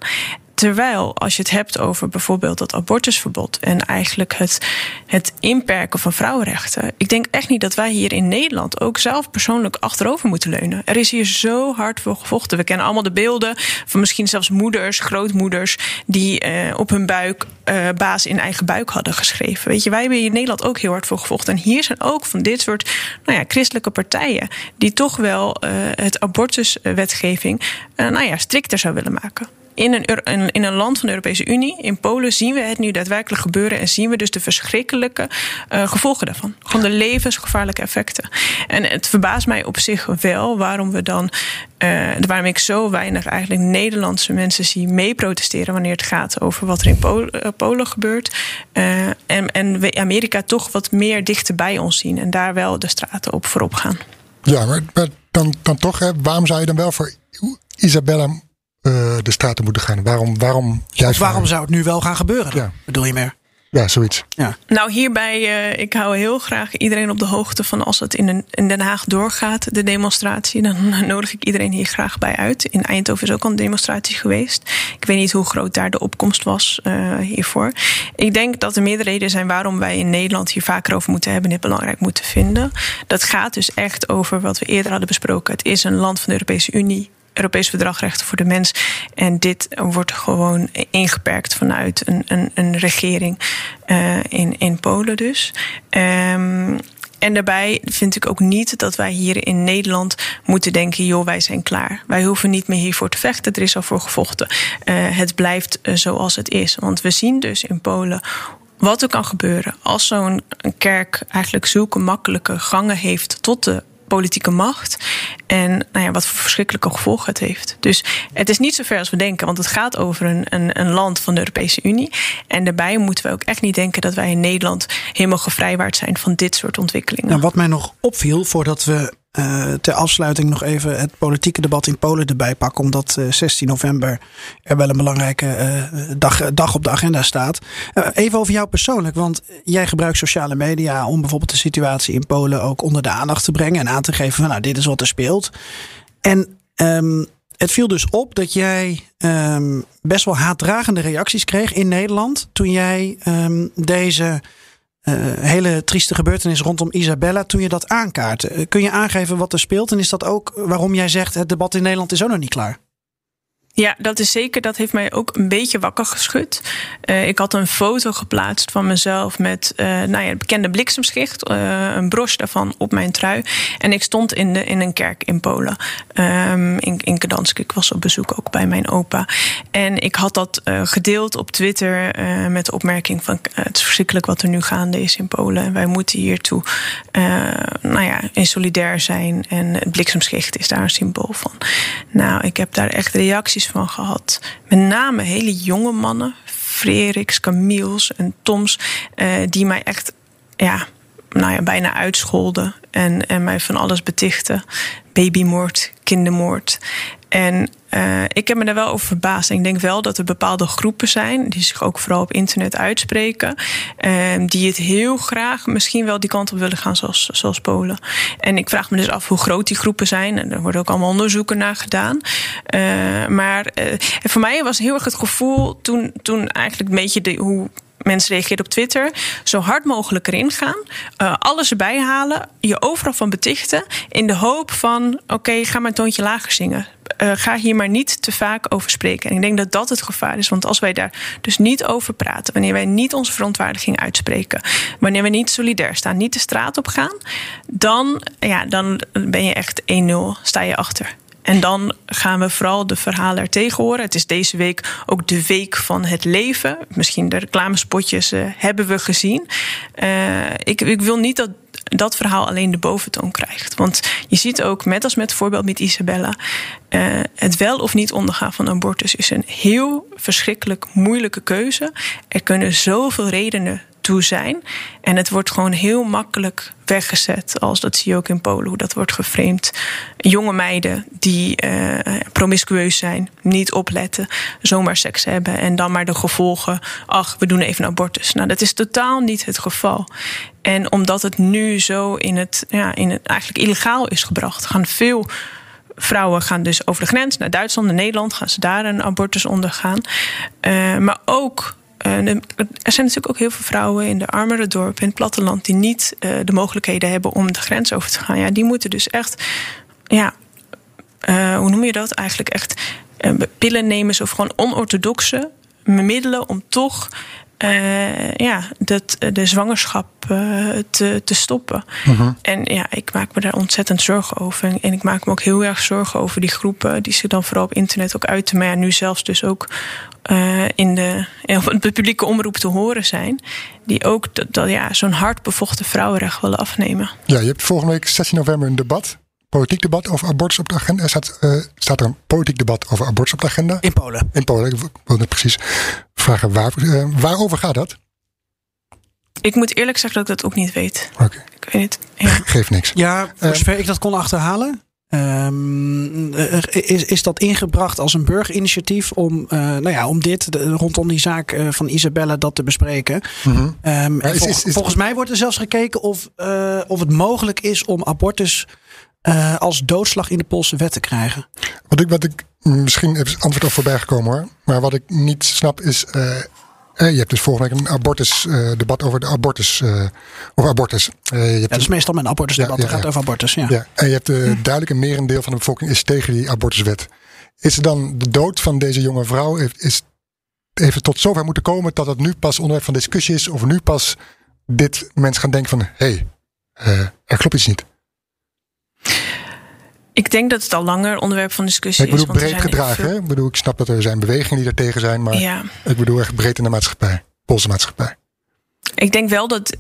Terwijl als je het hebt over bijvoorbeeld dat abortusverbod en eigenlijk het, het inperken van vrouwenrechten. Ik denk echt niet dat wij hier in Nederland ook zelf persoonlijk achterover moeten leunen. Er is hier zo hard voor gevochten. We kennen allemaal de beelden van misschien zelfs moeders, grootmoeders, die uh, op hun buik uh, baas in eigen buik hadden geschreven. Weet je, wij hebben hier in Nederland ook heel hard voor gevochten. En hier zijn ook van dit soort nou ja, christelijke partijen die toch wel uh, het abortuswetgeving nou ja, strikter zou willen maken in een, in een land van de Europese Unie, in Polen, zien we het nu daadwerkelijk gebeuren en zien we dus de verschrikkelijke uh, gevolgen daarvan. Gewoon de levensgevaarlijke effecten. En het verbaast mij op zich wel waarom we dan, uh, waarom ik zo weinig eigenlijk Nederlandse mensen zie mee protesteren wanneer het gaat over wat er in Polen, uh, Polen gebeurt. en, en we Amerika toch wat meer dichter bij ons zien en daar wel de straten op voorop gaan. Ja, maar, maar dan, dan toch, hè, waarom zou je dan wel voor Isabella uh, de straten moeten gaan. Waarom, waarom, juist waarom zou het nu wel gaan gebeuren? Ja. Bedoel je meer? Ja, zoiets. Ja. Nou, hierbij, uh, ik hou heel graag iedereen op de hoogte van als het in, een, in Den Haag doorgaat, de demonstratie. Dan nodig ik iedereen hier graag bij uit. In Eindhoven is ook al een demonstratie geweest. Ik weet niet hoe groot daar de opkomst was uh, hiervoor. Ik denk dat er meerdere redenen zijn waarom wij in Nederland hier vaker over moeten hebben en dit belangrijk moeten vinden. Dat gaat dus echt over wat we eerder hadden besproken. Het is een land van de Europese Unie. Europees Verdrag Rechten voor de Mens. En dit wordt gewoon ingeperkt vanuit een, een, een regering uh, in, in Polen dus. Um, en daarbij vind ik ook niet dat wij hier in Nederland moeten denken: joh, wij zijn klaar. Wij hoeven niet meer hiervoor te vechten. Er is al voor gevochten. Uh, het blijft uh, zoals het is. Want we zien dus in Polen wat er kan gebeuren als zo'n kerk eigenlijk zulke makkelijke gangen heeft tot de politieke macht. En nou ja, wat voor verschrikkelijke gevolgen het heeft. Dus het is niet zo ver als we denken, want het gaat over een, een, een, land van de Europese Unie. En daarbij moeten we ook echt niet denken dat wij in Nederland helemaal gevrijwaard zijn van dit soort ontwikkelingen. Nou, wat mij nog opviel voordat we uh, ter afsluiting nog even het politieke debat in Polen erbij pakken. Omdat uh, 16 november er wel een belangrijke uh, dag, dag op de agenda staat. Even over jou persoonlijk. Want jij gebruikt sociale media om bijvoorbeeld de situatie in Polen ook onder de aandacht te brengen. En aan te geven van nou, dit is wat er speelt. En um, het viel dus op dat jij um, best wel haatdragende reacties kreeg in Nederland. Toen jij um, deze hele trieste gebeurtenis rondom Isabella toen je dat aankaart. Uh, kun je aangeven wat er speelt? En is dat ook waarom jij zegt het debat in Nederland is ook nog niet klaar? Ja, dat is zeker. Dat heeft mij ook een beetje wakker geschud. Uh, ik had een foto geplaatst van mezelf met uh, nou ja, het bekende bliksemschicht. Uh, een broche daarvan op mijn trui. En ik stond in, de, in een kerk in Polen. Um, in, in Gdansk. Ik was op bezoek ook bij mijn opa. En ik had dat gedeeld op Twitter met de opmerking van... het is verschrikkelijk wat er nu gaande is in Polen. En wij moeten hiertoe nou ja, in solidair zijn. En het bliksemschicht is daar een symbool van. Nou, ik heb daar echt reacties van gehad. Met name hele jonge mannen, Frederiks, Camille's en Toms, uh, die mij echt ja, nou ja, bijna uitscholden en, en mij van alles betichten. Babymoord, kindermoord. En uh, ik heb me daar wel over verbaasd. Ik denk wel dat er bepaalde groepen zijn, die zich ook vooral op internet uitspreken, uh, die het heel graag misschien wel die kant op willen gaan, zoals, zoals Polen. En ik vraag me dus af hoe groot die groepen zijn. En er worden ook allemaal onderzoeken naar gedaan. Uh, maar voor mij was heel erg het gevoel toen, toen eigenlijk een beetje de, hoe mensen reageerden op Twitter. Zo hard mogelijk erin gaan. Uh, alles erbij halen. Je overal van betichten. In de hoop van: oké, ga maar een toontje lager zingen. Uh, ga hier maar niet te vaak over spreken. En ik denk dat dat het gevaar is. Want als wij daar dus niet over praten, wanneer wij niet onze verontwaardiging uitspreken, wanneer we niet solidair staan, niet de straat op gaan, dan, ja, dan ben je echt 1-0, sta je achter. En dan gaan we vooral de verhalen er tegen horen. Het is deze week ook de week van het leven. Misschien de reclamespotjes uh, hebben we gezien. Uh, ik, ik wil niet dat dat verhaal alleen de boventoon krijgt. Want je ziet ook, met als met voorbeeld met Isabella, uh, het wel of niet ondergaan van abortus is een heel verschrikkelijk moeilijke keuze. Er kunnen zoveel redenen zijn. En het wordt gewoon heel makkelijk weggezet. Als dat zie je ook in Polen, hoe dat wordt geframed. Jonge meiden die uh, promiscueus zijn, niet opletten, zomaar seks hebben en dan maar de gevolgen. Ach, we doen even abortus. Nou, dat is totaal niet het geval. En omdat het nu zo in het, ja, in het eigenlijk illegaal is gebracht, gaan veel vrouwen gaan dus over de grens naar Duitsland, naar Nederland, gaan ze daar een abortus ondergaan. Uh, maar ook er zijn natuurlijk ook heel veel vrouwen in de armere dorpen, in het platteland, die niet uh, de mogelijkheden hebben om de grens over te gaan. Ja, die moeten dus echt, ja, hoe noem je dat eigenlijk? Echt pillennemers of gewoon onorthodoxe middelen om toch uh, ja, dat, de zwangerschap uh, te, te stoppen. Uh -huh. En ja, ik maak me daar ontzettend zorgen over. En ik maak me ook heel erg zorgen over die groepen die zich dan vooral op internet ook uiten. Maar ja, nu zelfs dus ook uh, in de, op de publieke omroep te horen zijn. Die ook dat, dat ja, zo'n hard bevochten vrouwenrecht willen afnemen. Ja, je hebt volgende week 16 november een debat politiek debat over abortus op de agenda. Er staat, uh, staat er een politiek debat over abortus op de agenda? In Polen. In Polen, ik wilde precies vragen waar, uh, waarover gaat dat? Ik moet eerlijk zeggen dat ik dat ook niet weet. Oké. Okay. Ik weet het. Ja. Geeft niks. Ja, voor zover ik dat kon achterhalen. Um, is, is dat ingebracht als een burgerinitiatief om, uh, nou ja, om dit de, rondom die zaak uh, van Isabella dat te bespreken? Mm -hmm. um, is, vol, is, is, volgens mij wordt er zelfs gekeken of, uh, of het mogelijk is om abortus als doodslag in de Poolse wet te krijgen. Wat ik, wat ik misschien heb antwoord op voorbij gekomen hoor. Maar wat ik niet snap is. Uh, je hebt dus volgende week een abortus uh, debat over de abortus. Uh, over abortus. Je hebt ja, dat is meestal mijn abortusdebat. Ja, ja, gaat over abortus. Ja. ja. En je hebt hm. duidelijk een merendeel van de bevolking is tegen die abortuswet. Is er dan de dood van deze jonge vrouw is even tot zover moeten komen dat het nu pas onderwerp van discussie is of nu pas dit mensen gaan denken van hé, hey, er klopt iets niet. Ik denk dat het al langer onderwerp van discussie is. Ik bedoel is, breed gedragen. Veel... Ik bedoel, ik snap dat er zijn bewegingen die er tegen zijn, maar ja. ik bedoel echt breed in de maatschappij, Poolse maatschappij. Ik denk wel dat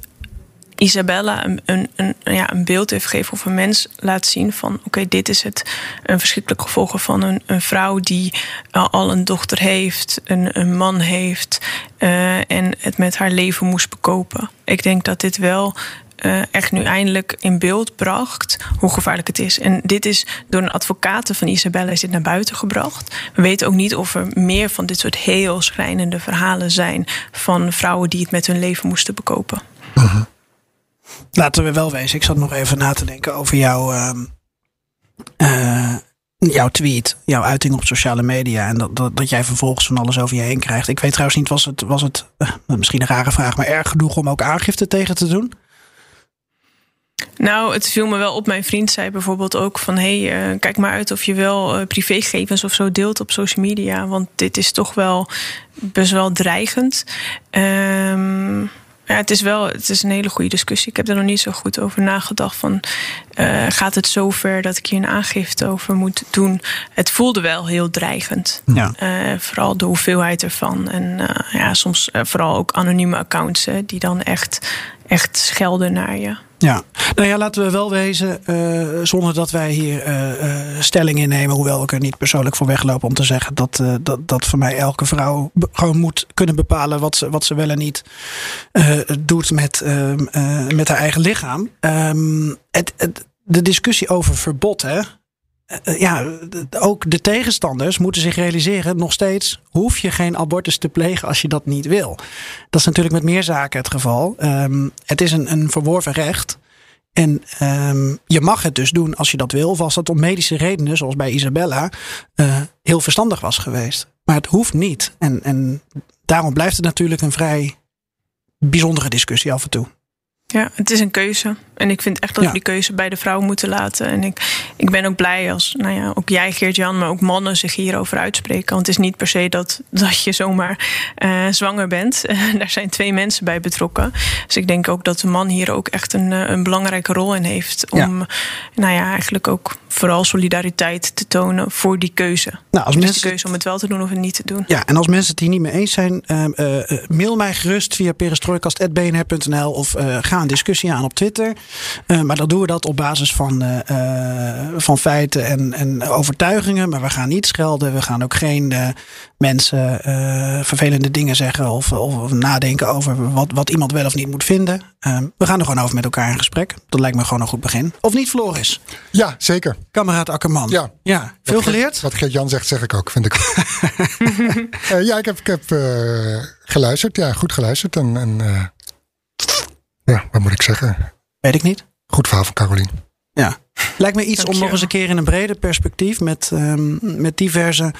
Isabella een, een, een, ja, een beeld heeft gegeven of een mens laat zien van oké, dit is het een verschrikkelijk gevolg van een, een vrouw die uh, al een dochter heeft, een, een man heeft uh, en het met haar leven moest bekopen. Ik denk dat dit wel uh, echt nu eindelijk in beeld bracht hoe gevaarlijk het is. En dit is door een advocaat van Isabella is dit naar buiten gebracht. We weten ook niet of er meer van dit soort heel schrijnende verhalen zijn van vrouwen die het met hun leven moesten bekopen. Uh-huh. Laten we wel wezen, ik zat nog even na te denken over jouw, uh, jouw tweet, jouw uiting op sociale media. En dat, dat, dat, jij vervolgens van alles over je heen krijgt. Ik weet trouwens niet, was het, was het uh, misschien een rare vraag, maar erg genoeg om ook aangifte tegen te doen? Nou, het viel me wel op. Mijn vriend zei bijvoorbeeld ook van... hé, hey, uh, kijk maar uit of je wel uh, privégegevens of zo deelt op social media. Want dit is toch wel best wel dreigend. Um, ja, het is wel het is een hele goede discussie. Ik heb er nog niet zo goed over nagedacht. Van, uh, gaat het zover dat ik hier een aangifte over moet doen? Het voelde wel heel dreigend. Ja. Uh, vooral de hoeveelheid ervan. En uh, ja, soms vooral ook anonieme accounts die dan echt, echt schelden naar je. Ja, nou ja, laten we wel wezen, uh, zonder dat wij hier uh, uh, stelling innemen, hoewel ik er niet persoonlijk voor wegloop om te zeggen dat, dat, dat voor mij elke vrouw gewoon moet kunnen bepalen wat ze, wat ze wel en niet doet met, met haar eigen lichaam. Het, het, de discussie over verbod, hè, ja, ook de tegenstanders moeten zich realiseren, nog steeds hoef je geen abortus te plegen als je dat niet wil. Dat is natuurlijk met meer zaken het geval. Um, het is een, een verworven recht. En um, je mag het dus doen als je dat wil, of als dat om medische redenen, zoals bij Isabella, uh, heel verstandig was geweest. Maar het hoeft niet. En, en daarom blijft het natuurlijk een vrij bijzondere discussie af en toe. Ja, het is een keuze. En ik vind echt dat ja. we die keuze bij de vrouw moeten laten. En ik, ik ben ook blij als, nou ja, ook jij Geert-Jan, maar ook mannen zich hierover uitspreken. Want het is niet per se dat, dat je zomaar uh, zwanger bent. Daar zijn twee mensen bij betrokken. Dus ik denk ook dat de man hier ook echt een, een belangrijke rol in heeft. Om, ja. nou ja, eigenlijk ook vooral solidariteit te tonen voor die keuze. Nou, als dus mensen... de keuze om het wel te doen of het niet te doen. Ja, en als mensen het hier niet mee eens zijn, uh, uh, mail mij gerust via perestrooikast.bnr.nl of uh, ga een discussie aan op Twitter. Uh, maar dan doen we dat op basis van, uh, van feiten en, en overtuigingen. Maar we gaan niet schelden. We gaan ook geen uh, mensen vervelende dingen zeggen of, of, of, nadenken over wat, wat iemand wel of niet moet vinden. we gaan er gewoon over met elkaar in gesprek. Dat lijkt me gewoon een goed begin. Of niet, Floris? Ja, zeker. Kameraad Akkerman. Ja. ja. Veel wat geleerd? Geert, wat Geert-Jan zegt, zeg ik ook, vind ik ja, ik heb, ik heb geluisterd. Ja, goed geluisterd. En, en ja, wat moet ik zeggen? Weet ik niet. Goed verhaal van Carolien. Ja. Lijkt me iets om nog eens een keer in een breder perspectief met, um, met diverse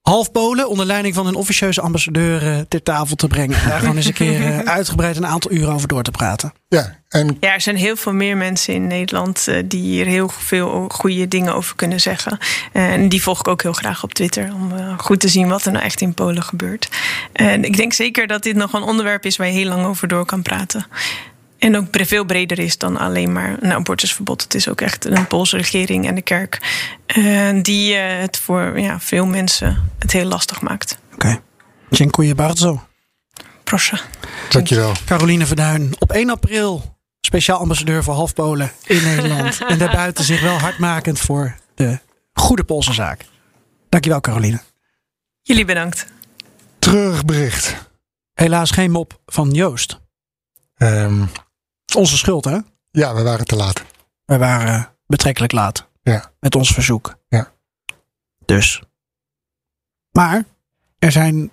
halfpolen onder leiding van een officieuze ambassadeur uh, ter tafel te brengen. En daar gewoon eens een keer uh, uitgebreid een aantal uren over door te praten. Ja, en... ja, er zijn heel veel meer mensen in Nederland uh, die hier heel veel goede dingen over kunnen zeggen. En die volg ik ook heel graag op Twitter om goed te zien wat er nou echt in Polen gebeurt. En ik denk zeker dat dit nog een onderwerp is waar je heel lang over door kan praten. En ook veel breder is dan alleen maar een abortusverbod. Het is ook echt een Poolse regering en de kerk uh, die uh, het voor ja, veel mensen het heel lastig maakt. Oké. Okay. Dziękuję bardzo. Proszę. Dankjewel. Caroline Verduin, op 1 april speciaal ambassadeur voor halfpolen in Nederland. en daarbuiten zich wel hardmakend voor de goede Poolse zaak. Dankjewel Caroline. Jullie bedankt. Treurig bericht. Helaas geen mop van Joost. Um, onze schuld, hè? Ja, we waren te laat. We waren betrekkelijk laat. Ja. Met ons verzoek. Ja. Dus. Maar er zijn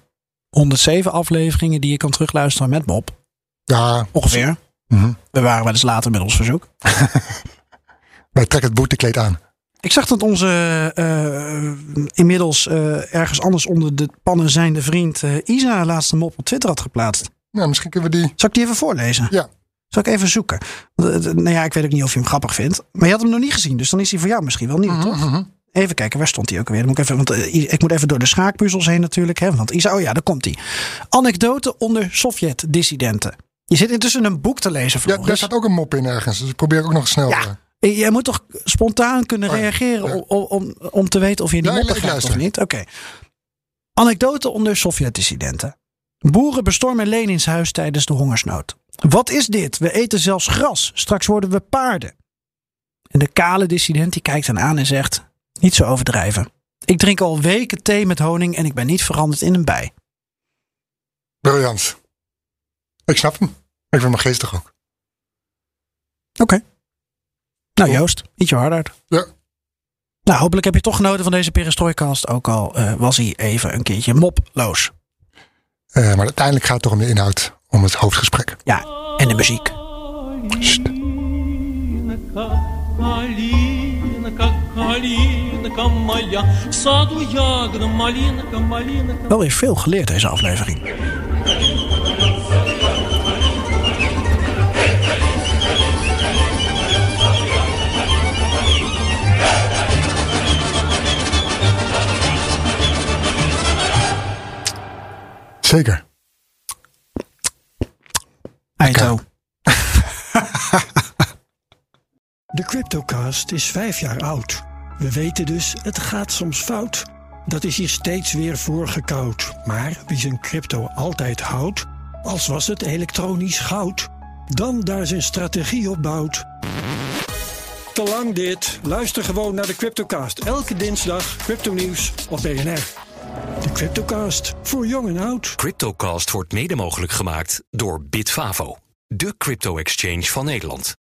107 afleveringen die je kan terugluisteren met Bob. Ja. Ongeveer. Mm -hmm. We waren wel eens later met ons verzoek. Wij trekken het boetekleed aan. Ik zag dat onze uh, inmiddels uh, ergens anders onder de pannen zijnde vriend uh, Isa laatste mop op Twitter had geplaatst. Nou, misschien kunnen we die. Zal ik die even voorlezen? Ja. Zal ik even zoeken? Nou ja, ik weet ook niet of je hem grappig vindt. Maar je had hem nog niet gezien, dus dan is hij voor jou misschien wel nieuw, Mhm, toch? Mm -hmm. Even kijken, waar stond hij ook weer? Moet ik, even, want, uh, ik moet even door de schaakpuzzels heen natuurlijk. Hè, want Isa, oh ja, daar komt hij. Anekdote onder Sovjet-dissidenten. Je zit intussen een boek te lezen, Ja, daar staat ook een mop in ergens. Dus ik probeer ook nog snel. Ja. eh, Jij moet toch spontaan kunnen Oh reageren ja. Om, om, om te weten of je die Ja, mop ik- ik begrijpt of niet. Oké. Anekdote onder Sovjet-dissidenten. Boeren bestormen Lenins huis tijdens de hongersnood. Wat is dit? We eten zelfs gras. Straks worden we paarden. En de kale dissident die kijkt hen aan en zegt: Niet zo overdrijven. Ik drink al weken thee met honing en ik ben niet veranderd in een bij. Briljant. Ik snap hem. Ik vind hem geestig ook. Oké. Nou. Joost, ietsje harder. Ja. Nou, hopelijk heb je toch genoten van deze perestrooikast. Ook al eh, was hij even een keertje moploos. Eh, maar uiteindelijk gaat het toch om de inhoud om het hoofdgesprek. Ja, en de muziek. Sst. Wel weer veel geleerd deze aflevering. Zeker. De Cryptocast is vijf jaar oud. We weten dus, het gaat soms fout. Dat is hier steeds weer voorgekoud. Maar wie zijn crypto altijd houdt, als was het elektronisch goud, dan daar zijn strategie op bouwt. Te lang dit. Luister gewoon naar de Cryptocast. Elke dinsdag crypto nieuws op BNR. De Cryptocast, voor jong en oud. Cryptocast wordt mede mogelijk gemaakt door Bitfavo, de crypto-exchange van Nederland.